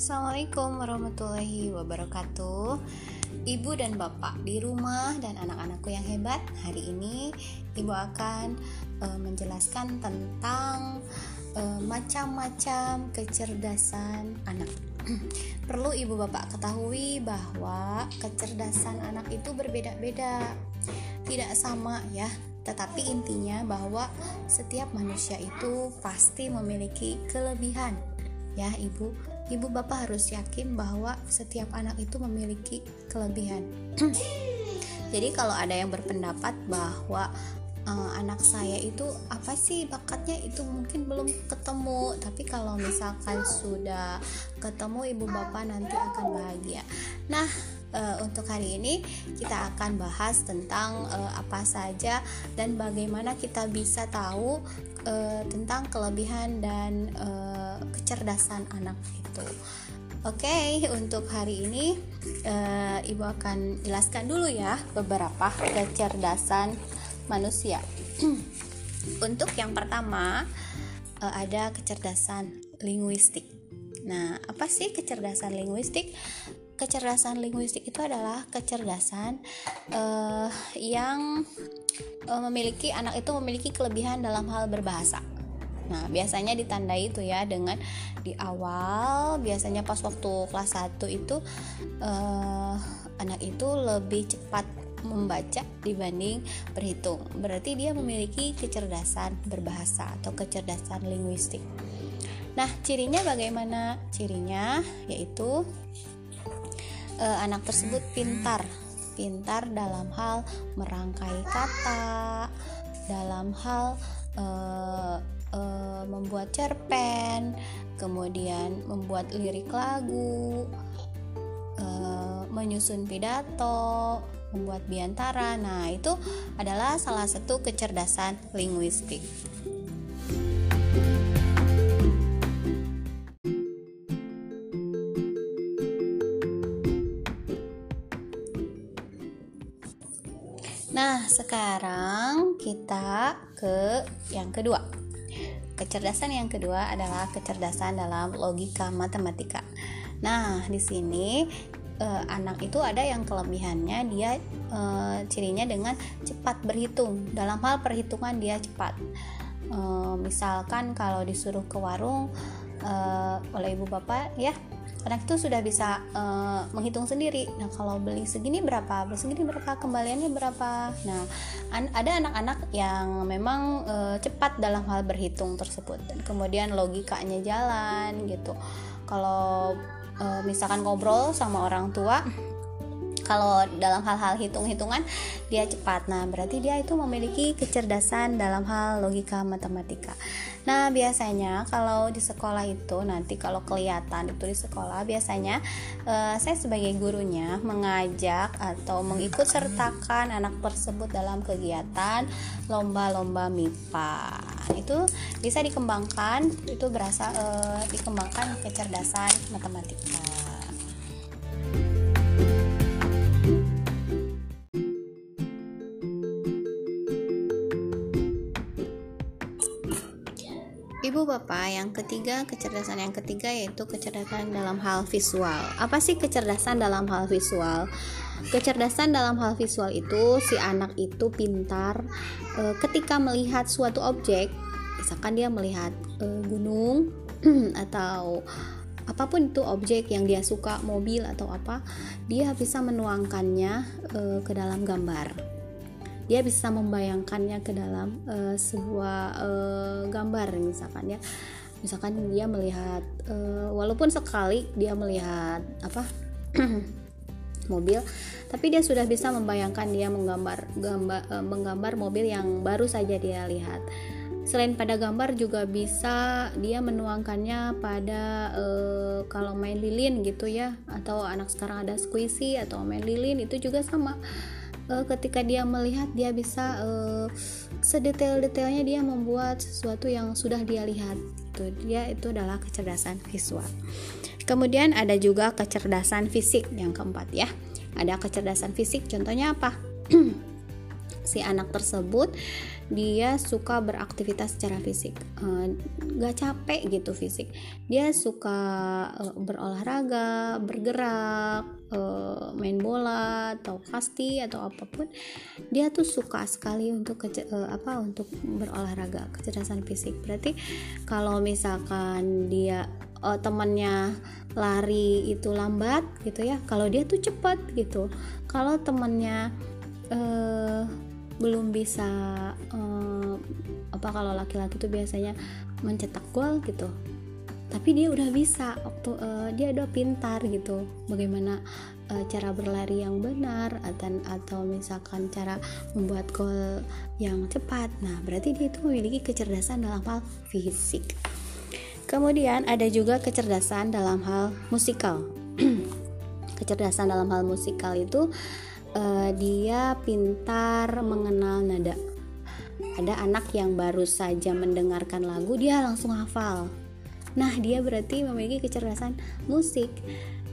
Assalamualaikum warahmatullahi wabarakatuh. Ibu dan Bapak di rumah dan anak-anakku yang hebat Hari ini Ibu akan uh, menjelaskan tentang uh, macam-macam kecerdasan anak. Perlu Ibu Bapak ketahui bahwa kecerdasan anak itu berbeda-beda. Tidak sama ya tetapi intinya bahwa setiap manusia itu pasti memiliki kelebihan. Ya ibu ibu bapak harus yakin bahwa setiap anak itu memiliki kelebihan. Jadi kalau ada yang berpendapat bahwa uh, anak saya itu apa sih bakatnya itu mungkin belum ketemu. Tapi kalau misalkan sudah ketemu ibu bapak nanti akan bahagia. Nah uh, untuk hari ini kita akan bahas tentang uh, apa saja dan bagaimana kita bisa tahu uh, tentang kelebihan dan uh, kecerdasan anak itu. Oke, okay, untuk hari ini uh, Ibu akan jelaskan dulu ya beberapa kecerdasan manusia. untuk yang pertama uh, ada kecerdasan linguistik. Nah, apa sih kecerdasan linguistik? Kecerdasan linguistik itu adalah kecerdasan uh, yang uh, memiliki anak itu memiliki kelebihan dalam hal berbahasa. Nah, biasanya ditandai itu ya dengan di awal biasanya pas waktu kelas 1 itu uh, anak itu lebih cepat membaca dibanding berhitung. Berarti dia memiliki kecerdasan berbahasa atau kecerdasan linguistik. Nah, cirinya bagaimana? Cirinya yaitu uh, anak tersebut pintar, pintar dalam hal merangkai kata, dalam hal uh, uh, membuat cerpen, kemudian membuat lirik lagu, uh, menyusun pidato, membuat biantara. Nah, itu adalah salah satu kecerdasan linguistik. Nah, sekarang kita ke yang kedua Kecerdasan yang kedua adalah kecerdasan dalam logika matematika. Nah, di sini eh, anak itu ada yang kelebihannya dia eh, cirinya dengan cepat berhitung. Dalam hal perhitungan dia cepat. Eh, misalkan kalau disuruh ke warung eh, oleh ibu bapak ya anak itu sudah bisa uh, menghitung sendiri. Nah, kalau beli segini berapa, beli segini berapa, kembaliannya berapa. Nah, an ada anak-anak yang memang uh, cepat dalam hal berhitung tersebut dan kemudian logikanya jalan gitu. Kalau uh, misalkan ngobrol sama orang tua kalau dalam hal-hal hitung-hitungan dia cepat. Nah berarti dia itu memiliki kecerdasan dalam hal logika matematika. Nah biasanya kalau di sekolah itu nanti kalau kelihatan itu di sekolah biasanya uh, saya sebagai gurunya mengajak atau mengikut sertakan anak tersebut dalam kegiatan lomba-lomba MIPA itu bisa dikembangkan itu berasa uh, dikembangkan kecerdasan matematika Ibu Bapak, yang ketiga, kecerdasan yang ketiga yaitu kecerdasan dalam hal visual. Apa sih kecerdasan dalam hal visual? Kecerdasan dalam hal visual itu si anak itu pintar e, ketika melihat suatu objek, misalkan dia melihat e, gunung atau apa pun itu objek yang dia suka, mobil atau apa, dia bisa menuangkannya e, ke dalam gambar dia bisa membayangkannya ke dalam uh, sebuah uh, gambar misalkan ya. Misalkan dia melihat uh, walaupun sekali dia melihat apa mobil tapi dia sudah bisa membayangkan dia menggambar gambar, uh, menggambar mobil yang baru saja dia lihat. Selain pada gambar juga bisa dia menuangkannya pada uh, kalau main lilin gitu ya atau anak sekarang ada squishy atau main lilin itu juga sama uh, ketika dia melihat dia bisa uh, sedetail-detailnya dia membuat sesuatu yang sudah dia lihat. Itu dia itu adalah kecerdasan visual. Kemudian ada juga kecerdasan fisik yang keempat ya. Ada kecerdasan fisik contohnya apa si anak tersebut dia suka beraktivitas secara fisik. Uh, gak capek gitu fisik. Dia suka uh, berolahraga bergerak uh, main bola atau kasti atau apa pun dia tuh suka sekali untuk uh, apa untuk berolahraga kecerdasan fisik. Berarti kalau misalkan dia uh, temannya lari itu lambat gitu ya kalau dia tuh cepat gitu. Kalau temannya uh, belum bisa uh, apa kalau laki-laki tuh biasanya mencetak gol gitu. Tapi dia udah bisa waktu uh, dia udah pintar gitu. Bagaimana uh, cara berlari yang benar atau atau misalkan cara membuat gol yang cepat. Nah berarti dia itu memiliki kecerdasan dalam hal fisik. Kemudian ada juga kecerdasan dalam hal musikal. Kecerdasan dalam hal musikal itu dia pintar mengenal nada. Ada anak yang baru saja mendengarkan lagu dia langsung hafal. Nah dia berarti memiliki kecerdasan musik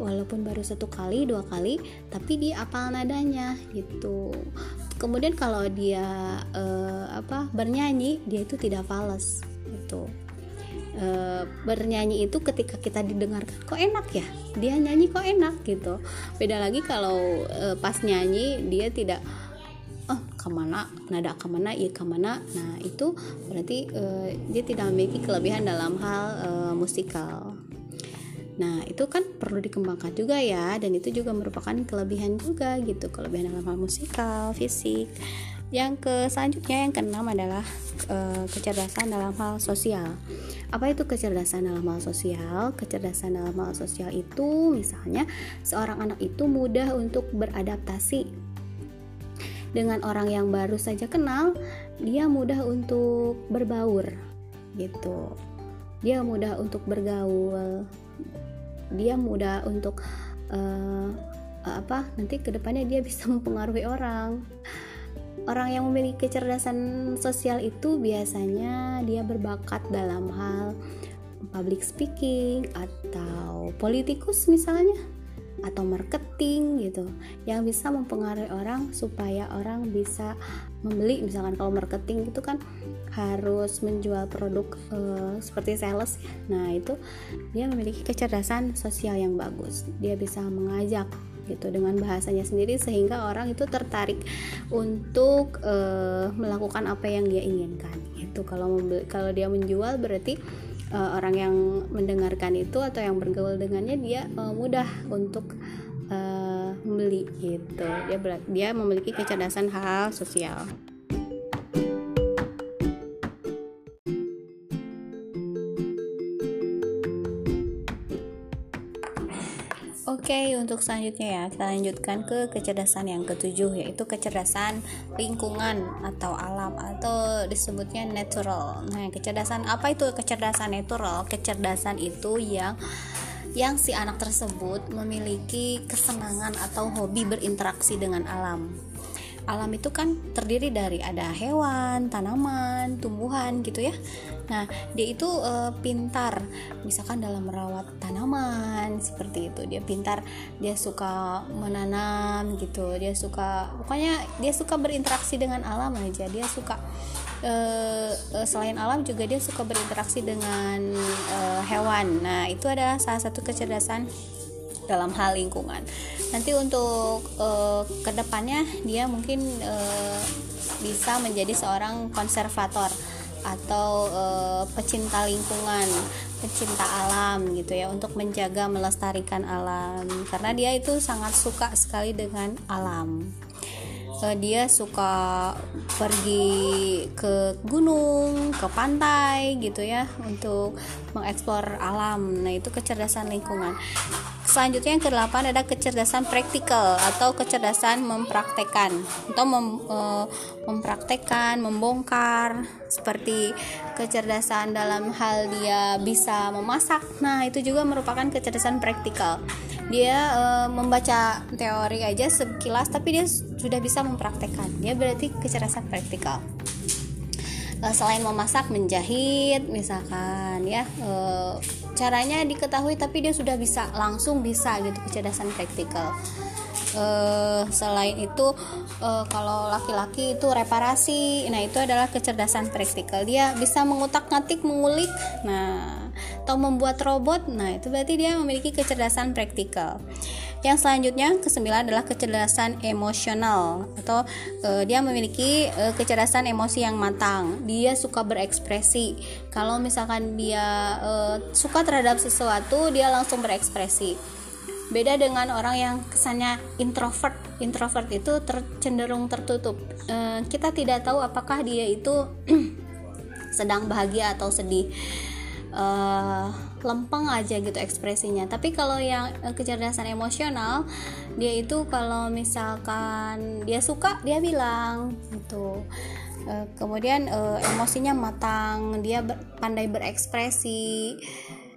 walaupun baru satu kali dua kali tapi dia apal nadanya gitu kemudian kalau dia uh, apa bernyanyi dia itu tidak fals gitu e, bernyanyi itu ketika kita didengarkan kok enak ya? Dia nyanyi kok enak gitu. Beda lagi kalau e, pas nyanyi dia tidak oh ke mana? Nada ke mana? Iya ke mana? Nah itu berarti e, dia tidak memiliki kelebihan dalam hal e, musikal. Nah, itu kan perlu dikembangkan juga ya dan itu juga merupakan kelebihan juga gitu, kelebihan dalam hal musikal, fisik. Yang ke selanjutnya yang keenam adalah e, kecerdasan dalam hal sosial. Apa itu kecerdasan dalam hal sosial? Kecerdasan dalam hal sosial itu misalnya seorang anak itu mudah untuk beradaptasi dengan orang yang baru saja kenal, dia mudah untuk berbaur gitu. Dia mudah untuk bergaul. Dia mudah untuk uh, apa? Nanti ke depannya dia bisa mempengaruhi orang Orang yang memiliki kecerdasan sosial itu biasanya dia berbakat dalam hal public speaking atau politikus misalnya atau marketing gitu yang bisa mempengaruhi orang supaya orang bisa membeli misalkan kalau marketing itu kan harus menjual produk uh, seperti sales ya. Nah, itu dia memiliki kecerdasan sosial yang bagus. Dia bisa mengajak gitu dengan bahasanya sendiri sehingga orang itu tertarik untuk uh, melakukan apa yang dia inginkan itu kalau kalau dia menjual berarti uh, orang yang mendengarkan itu atau yang bergaul dengannya dia uh, mudah untuk uh, membeli gitu. Dia dia memiliki kecerdasan hal sosial Oke, untuk selanjutnya ya, kita lanjutkan ke kecerdasan yang ketujuh yaitu kecerdasan lingkungan atau alam atau disebutnya natural. Nah, kecerdasan apa itu kecerdasan natural? Kecerdasan itu yang yang si anak tersebut memiliki kesenangan atau hobi berinteraksi dengan alam alam itu kan terdiri dari ada hewan, tanaman, tumbuhan gitu ya. Nah, dia itu e, pintar misalkan dalam merawat tanaman seperti itu. Dia pintar, dia suka menanam gitu. Dia suka pokoknya dia suka berinteraksi dengan alam aja. Dia suka e, selain alam juga dia suka berinteraksi dengan e, hewan. Nah, itu adalah salah satu kecerdasan dalam hal lingkungan. Nanti untuk uh, ke depannya dia mungkin uh, bisa menjadi seorang konservator atau uh, pecinta lingkungan, pecinta alam gitu ya untuk menjaga melestarikan alam karena dia itu sangat suka sekali dengan alam dia suka pergi ke gunung, ke pantai gitu ya untuk mengeksplor alam. Nah, itu kecerdasan lingkungan. Selanjutnya yang kedelapan ada kecerdasan praktikal atau kecerdasan mempraktekkan atau mem, e, mempraktekkan, membongkar seperti kecerdasan dalam hal dia bisa memasak. Nah, itu juga merupakan kecerdasan praktikal. Dia e, membaca teori aja sekilas tapi dia sudah bisa mempraktekkan. Dia berarti kecerdasan praktikal e, selain memasak menjahit misalkan ya caranya diketahui tapi dia sudah bisa langsung bisa gitu kecerdasan praktikal. Uh, selain itu uh, kalau laki-laki itu reparasi. Nah itu adalah kecerdasan praktikal. Dia bisa mengutak-ngatik mengulik nah atau membuat robot nah itu berarti dia memiliki kecerdasan praktikal yang selanjutnya kesembilan adalah kecerdasan emosional atau uh, dia memiliki uh, kecerdasan emosi yang matang. Dia suka berekspresi. Kalau misalkan dia uh, suka terhadap sesuatu, dia langsung berekspresi. Beda dengan orang yang kesannya introvert. Introvert itu ter cenderung tertutup. Uh, kita tidak tahu apakah dia itu sedang bahagia atau sedih uh, lempeng aja gitu ekspresinya. Tapi kalau yang kecerdasan emosional dia itu kalau misalkan dia suka dia bilang gitu. Uh, kemudian uh, emosinya matang dia ber, pandai berekspresi.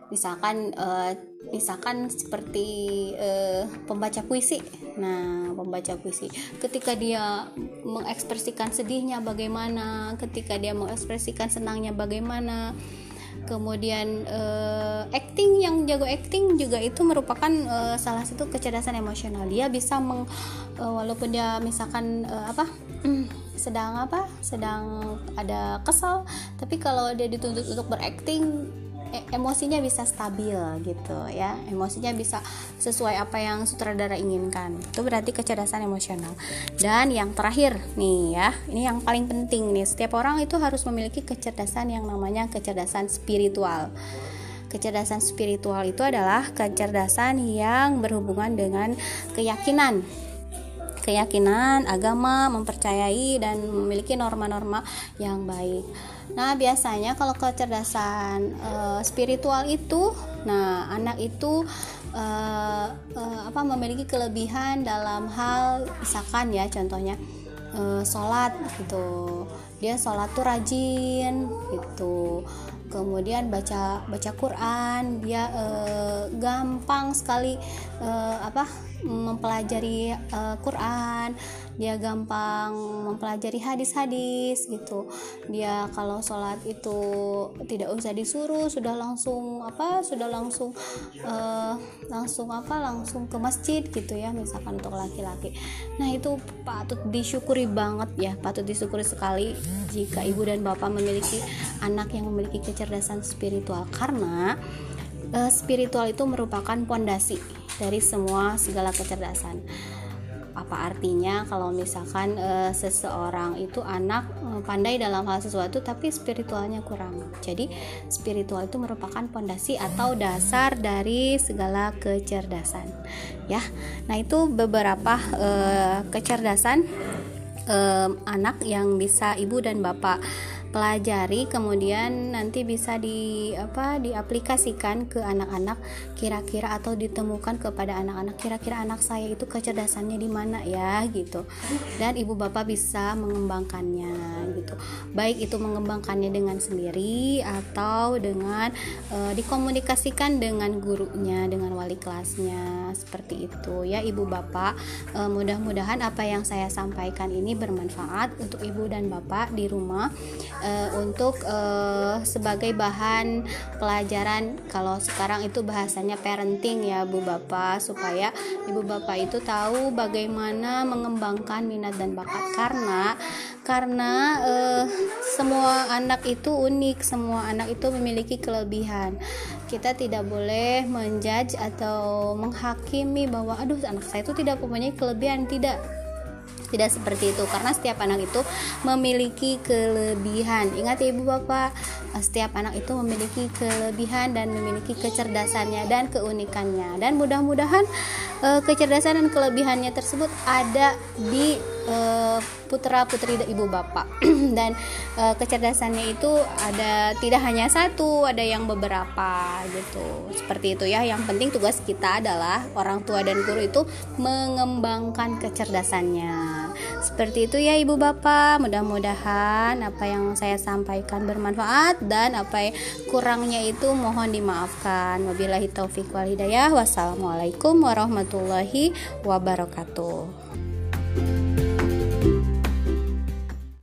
Misalkan uh, misalkan seperti uh, pembaca puisi. Nah pembaca puisi. Ketika dia mengekspresikan sedihnya bagaimana ketika dia mengekspresikan senangnya bagaimana kemudian uh, acting yang jago acting juga itu merupakan uh, salah satu kecerdasan emosional. Dia bisa meng uh, walaupun dia misalkan uh, apa sedang apa sedang ada kesal tapi kalau dia dituntut untuk berakting emosinya bisa stabil gitu ya. Emosinya bisa sesuai apa yang sutradara inginkan. Itu berarti kecerdasan emosional. Dan yang terakhir nih ya ini yang paling penting nih. Setiap orang itu harus memiliki kecerdasan yang namanya kecerdasan spiritual. Kecerdasan spiritual itu adalah kecerdasan yang berhubungan dengan keyakinan keyakinan, agama, mempercayai dan memiliki norma-norma yang baik. Nah, biasanya kalau kecerdasan uh, spiritual itu, nah anak itu uh, uh, apa memiliki kelebihan dalam hal misalkan ya contohnya uh, sholat gitu. Dia sholat tuh rajin gitu kemudian baca baca Quran dia uh, gampang sekali uh, apa mempelajari uh, Quran. Dia gampang mempelajari hadis-hadis gitu. Dia kalau sholat itu tidak usah disuruh sudah langsung apa sudah langsung uh, langsung apa langsung ke masjid gitu ya misalkan untuk laki-laki. Nah itu patut disyukuri banget ya patut disyukuri sekali jika ibu dan bapak memiliki anak yang memiliki kecerdasan spiritual. Karena uh, spiritual itu merupakan pondasi dari semua segala kecerdasan apa artinya kalau misalkan e, seseorang itu anak e, pandai dalam hal sesuatu tapi spiritualnya kurang. Jadi spiritual itu merupakan pondasi atau dasar dari segala kecerdasan. Ya. Nah, itu beberapa e, kecerdasan e, anak yang bisa ibu dan bapak pelajari kemudian nanti bisa di apa diaplikasikan ke anak-anak kira-kira atau ditemukan kepada anak-anak kira-kira anak saya itu kecerdasannya di mana ya gitu. Dan ibu bapak bisa mengembangkannya gitu. Baik itu mengembangkannya dengan sendiri atau dengan e, dikomunikasikan dengan gurunya dengan wali kelasnya seperti itu. Ya ibu bapak e, mudah-mudahan apa yang saya sampaikan ini bermanfaat untuk ibu dan bapak di rumah uh, untuk uh, sebagai bahan pelajaran. Kalau sekarang itu bahasanya parenting ya Bu Bapak supaya Ibu Bapak itu tahu bagaimana mengembangkan minat dan bakat. Karena karena uh, semua anak itu unik, semua anak itu memiliki kelebihan. Kita tidak boleh menjudge atau menghakimi bahwa aduh anak saya itu tidak mempunyai kelebihan, tidak tidak seperti itu. Karena setiap anak itu memiliki kelebihan. Ingat ya ibu bapak? Setiap anak itu memiliki kelebihan dan memiliki kecerdasannya dan keunikannya. Dan mudah-mudahan uh, kecerdasan dan kelebihannya tersebut ada di uh, putra putri ibu bapak. Dan uh, kecerdasannya itu ada tidak hanya satu ada yang beberapa gitu. Seperti itu ya. Yang penting tugas kita adalah orang tua dan guru itu mengembangkan kecerdasannya. Seperti itu ya ibu bapak. Mudah-mudahan apa yang saya sampaikan bermanfaat dan apa yang kurangnya itu mohon dimaafkan. Wabillahi taufik wal hidayah. Wassalamualaikum warahmatullahi wabarakatuh